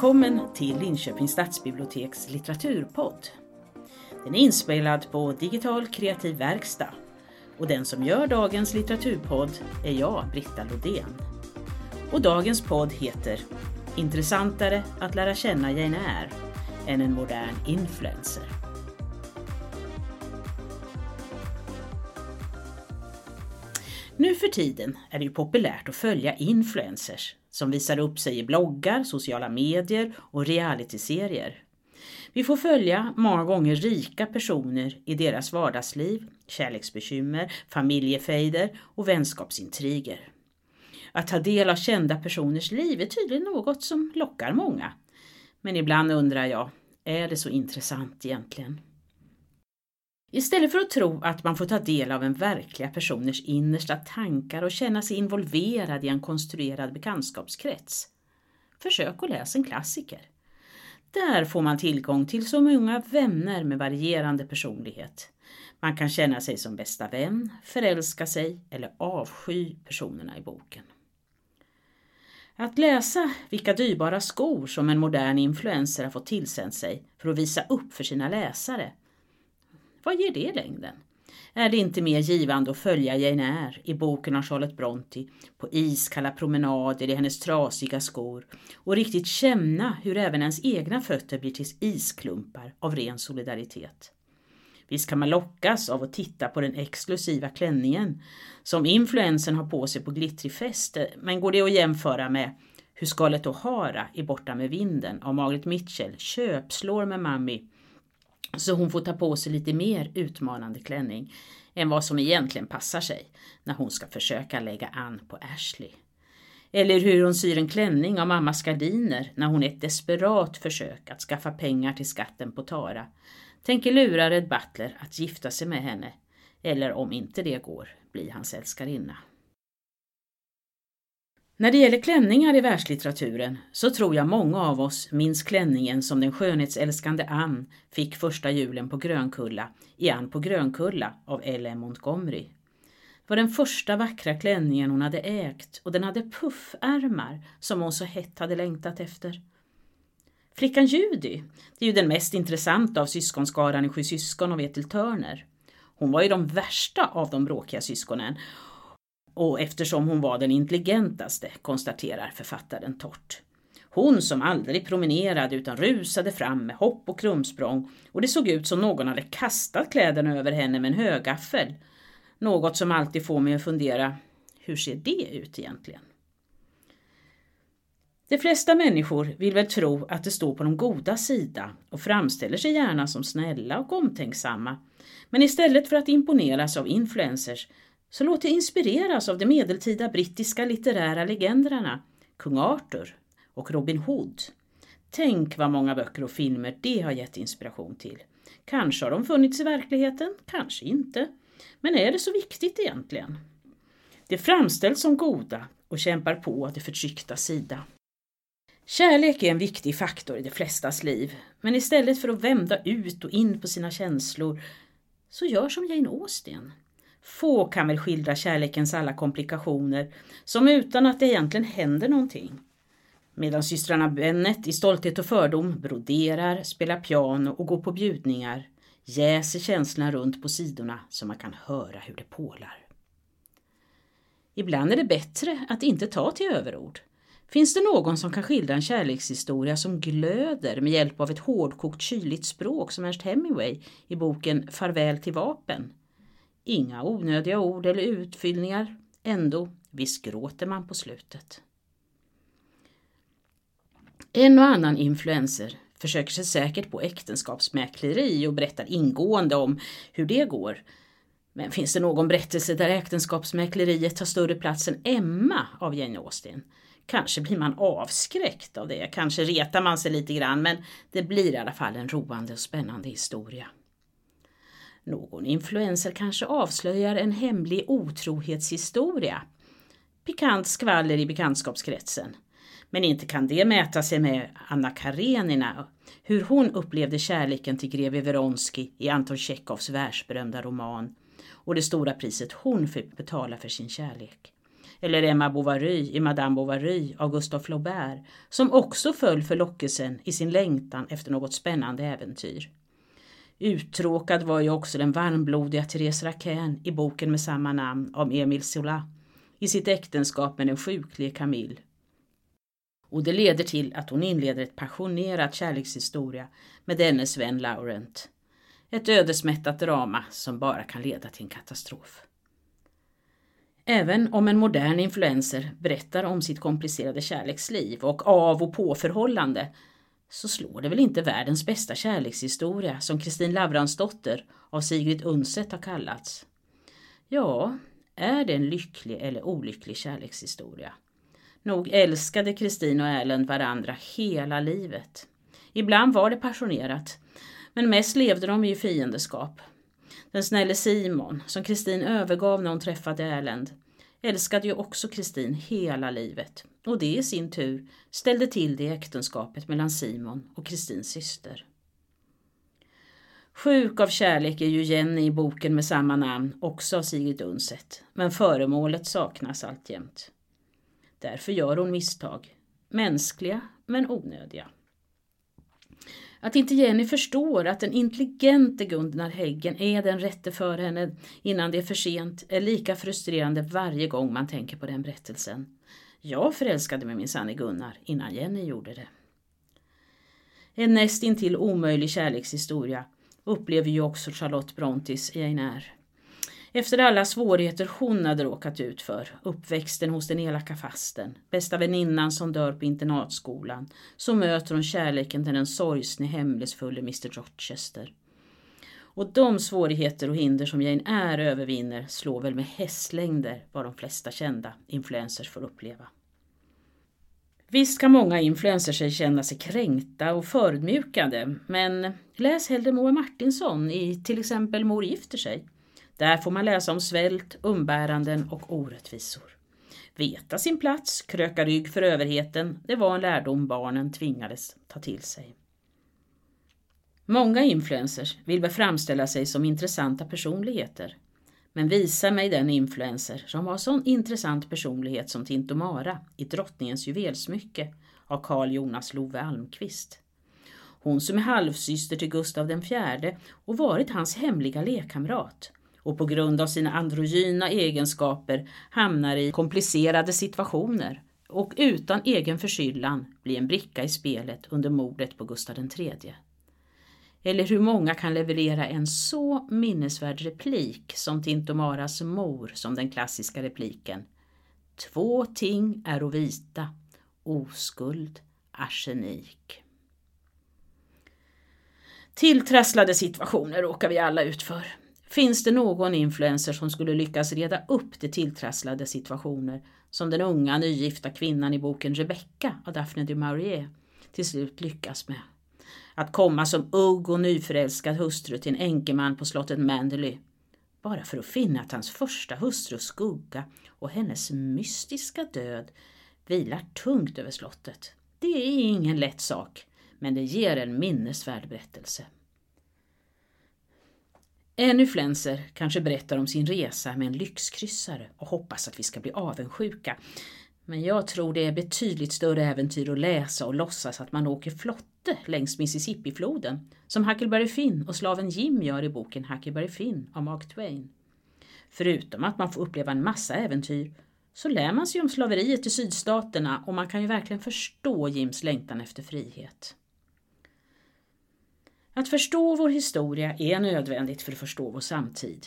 Välkommen till Linköpings stadsbiblioteks litteraturpodd. Den är inspelad på Digital kreativ verkstad och den som gör dagens litteraturpodd är jag, Britta Lodén. Och dagens podd heter Intressantare att lära känna Jane Eyre än en modern influencer. Nu för tiden är det ju populärt att följa influencers som visar upp sig i bloggar, sociala medier och realityserier. Vi får följa många gånger rika personer i deras vardagsliv, kärleksbekymmer, familjefejder och vänskapsintriger. Att ta del av kända personers liv är tydligen något som lockar många. Men ibland undrar jag, är det så intressant egentligen? Istället för att tro att man får ta del av en verkliga personers innersta tankar och känna sig involverad i en konstruerad bekantskapskrets, försök att läsa en klassiker. Där får man tillgång till så många vänner med varierande personlighet. Man kan känna sig som bästa vän, förälska sig eller avsky personerna i boken. Att läsa vilka dyrbara skor som en modern influencer har fått tillsänt sig för att visa upp för sina läsare vad ger det i längden? Är det inte mer givande att följa Jane Eyre i boken av Charlotte Brontë på iskalla promenader i hennes trasiga skor och riktigt känna hur även ens egna fötter blir till isklumpar av ren solidaritet? Visst kan man lockas av att titta på den exklusiva klänningen som influensen har på sig på glittrig fest, men går det att jämföra med hur Scarlett O'Hara i Borta med vinden av Margaret Mitchell köpslår med Mami så hon får ta på sig lite mer utmanande klänning än vad som egentligen passar sig när hon ska försöka lägga an på Ashley. Eller hur hon syr en klänning av mammas gardiner när hon i ett desperat försök att skaffa pengar till skatten på Tara tänker lura Red Butler att gifta sig med henne eller om inte det går bli hans älskarinna. När det gäller klänningar i världslitteraturen så tror jag många av oss minns klänningen som den skönhetsälskande Ann fick första julen på Grönkulla i Ann på Grönkulla av L.M. Montgomery. Det var den första vackra klänningen hon hade ägt och den hade puffärmar som hon så hett hade längtat efter. Flickan Judy, det är ju den mest intressanta av syskonskaran i Sju syskon och Vetel Törner. Hon var ju de värsta av de bråkiga syskonen och eftersom hon var den intelligentaste, konstaterar författaren torrt. Hon som aldrig promenerade utan rusade fram med hopp och krumsprång och det såg ut som någon hade kastat kläderna över henne med en högaffel. Något som alltid får mig att fundera, hur ser det ut egentligen? De flesta människor vill väl tro att det står på de goda sida och framställer sig gärna som snälla och omtänksamma. Men istället för att imponeras av influencers så låt dig inspireras av de medeltida brittiska litterära legenderna, kung Arthur och Robin Hood. Tänk vad många böcker och filmer det har gett inspiration till. Kanske har de funnits i verkligheten, kanske inte. Men är det så viktigt egentligen? De framställs som goda och kämpar på det förtryckta sida. Kärlek är en viktig faktor i de flestas liv, men istället för att vända ut och in på sina känslor så gör som Jane Austen. Få kan väl skildra kärlekens alla komplikationer som utan att det egentligen händer någonting. Medan systrarna Bennet i Stolthet och fördom broderar, spelar piano och går på bjudningar jäser känslorna runt på sidorna så man kan höra hur det pålar. Ibland är det bättre att inte ta till överord. Finns det någon som kan skildra en kärlekshistoria som glöder med hjälp av ett hårdkokt kyligt språk som Ernst Hemingway i boken Farväl till vapen? Inga onödiga ord eller utfyllningar. Ändå, visst gråter man på slutet. En och annan influencer försöker sig säkert på äktenskapsmäkleri och berättar ingående om hur det går. Men finns det någon berättelse där äktenskapsmäkleriet tar större plats än Emma av Jane Austen? Kanske blir man avskräckt av det, kanske retar man sig lite grann, men det blir i alla fall en roande och spännande historia. Någon influencer kanske avslöjar en hemlig otrohetshistoria. Pikant skvaller i bekantskapskretsen. Men inte kan det mäta sig med Anna Karenina, hur hon upplevde kärleken till greve Veronsky i Anton Tjechovs världsberömda roman och det stora priset hon fick betala för sin kärlek. eller Emma Bovary i Madame Bovary av Gustave Flaubert, som också föll för lockelsen i sin längtan efter något spännande äventyr. Uttråkad var ju också den varmblodiga Therese Raquin i boken med samma namn om Emil Zola i sitt äktenskap med den sjuklige Camille. Och det leder till att hon inleder ett passionerat kärlekshistoria med dennes vän Laurent. Ett ödesmättat drama som bara kan leda till en katastrof. Även om en modern influencer berättar om sitt komplicerade kärleksliv och av och påförhållande så slår det väl inte världens bästa kärlekshistoria som Kristin Lavransdotter av Sigrid Undset har kallats. Ja, är det en lycklig eller olycklig kärlekshistoria? Nog älskade Kristin och Erlend varandra hela livet. Ibland var det passionerat, men mest levde de i fiendeskap. Den snälle Simon, som Kristin övergav när hon träffade Erlend, älskade ju också Kristin hela livet och det i sin tur ställde till det äktenskapet mellan Simon och Kristins syster. Sjuk av kärlek är ju Jenny i boken med samma namn, också av Sigrid Undset, men föremålet saknas alltjämt. Därför gör hon misstag, mänskliga men onödiga. Att inte Jenny förstår att den intelligente Gunnar Häggen är den rätte för henne innan det är för sent är lika frustrerande varje gång man tänker på den berättelsen. Jag förälskade mig minsann i Gunnar innan Jenny gjorde det. En nästintill omöjlig kärlekshistoria upplever ju också Charlotte Brontes i Einar efter alla svårigheter hon hade råkat ut för, uppväxten hos den elaka fasten, bästa väninnan som dör på internatskolan, så möter hon kärleken till den sorgsne hemlighetsfulle Mr Rochester. Och de svårigheter och hinder som Jane är övervinner slår väl med hästlängder vad de flesta kända influencers får uppleva. Visst kan många influencers känna sig kränkta och förödmjukade, men läs hellre Moa Martinsson i till exempel Mor gifter sig där får man läsa om svält, umbäranden och orättvisor. Veta sin plats, kröka rygg för överheten, det var en lärdom barnen tvingades ta till sig. Många influencers vill väl framställa sig som intressanta personligheter. Men visa mig den influencer som har sån intressant personlighet som Tintomara i Drottningens juvelsmycke av Carl Jonas Love Almqvist. Hon som är halvsyster till Gustav IV och varit hans hemliga lekkamrat och på grund av sina androgyna egenskaper hamnar i komplicerade situationer och utan egen förskyllan blir en bricka i spelet under mordet på Gustav III. Eller hur många kan leverera en så minnesvärd replik som Tintomaras mor som den klassiska repliken Två ting är att vita, oskuld, arsenik. Tilltrasslade situationer råkar vi alla ut för. Finns det någon influencer som skulle lyckas reda upp de tilltrasslade situationer som den unga nygifta kvinnan i boken Rebecca av Daphne du Maurier till slut lyckas med? Att komma som ugg och nyförälskad hustru till en enkeman på slottet Manderley bara för att finna att hans första hustrus skugga och hennes mystiska död vilar tungt över slottet. Det är ingen lätt sak, men det ger en minnesvärd berättelse. En influencer kanske berättar om sin resa med en lyxkryssare och hoppas att vi ska bli avundsjuka. Men jag tror det är betydligt större äventyr att läsa och låtsas att man åker flotte längs Mississippifloden, som Huckleberry Finn och slaven Jim gör i boken Huckleberry Finn av Mark Twain. Förutom att man får uppleva en massa äventyr så lär man sig om slaveriet i sydstaterna och man kan ju verkligen förstå Jims längtan efter frihet. Att förstå vår historia är nödvändigt för att förstå vår samtid.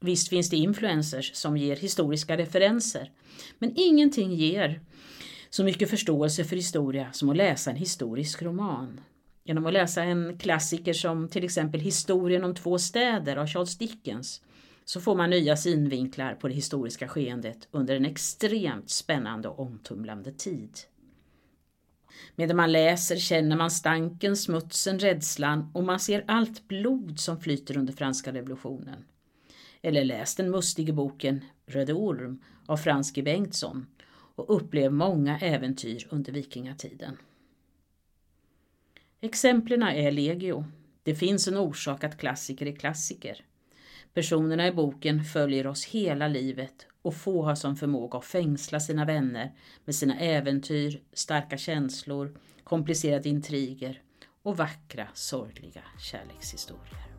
Visst finns det influencers som ger historiska referenser, men ingenting ger så mycket förståelse för historia som att läsa en historisk roman. Genom att läsa en klassiker som till exempel Historien om två städer av Charles Dickens så får man nya synvinklar på det historiska skeendet under en extremt spännande och omtumlande tid. Medan man läser känner man stanken, smutsen, rädslan och man ser allt blod som flyter under franska revolutionen. Eller läs den mustige boken Röde Orm av Frans G. Bengtsson och upplev många äventyr under vikingatiden. Exemplen är legio. Det finns en orsak att klassiker är klassiker. Personerna i boken följer oss hela livet och få har som förmåga att fängsla sina vänner med sina äventyr, starka känslor, komplicerade intriger och vackra, sorgliga kärlekshistorier.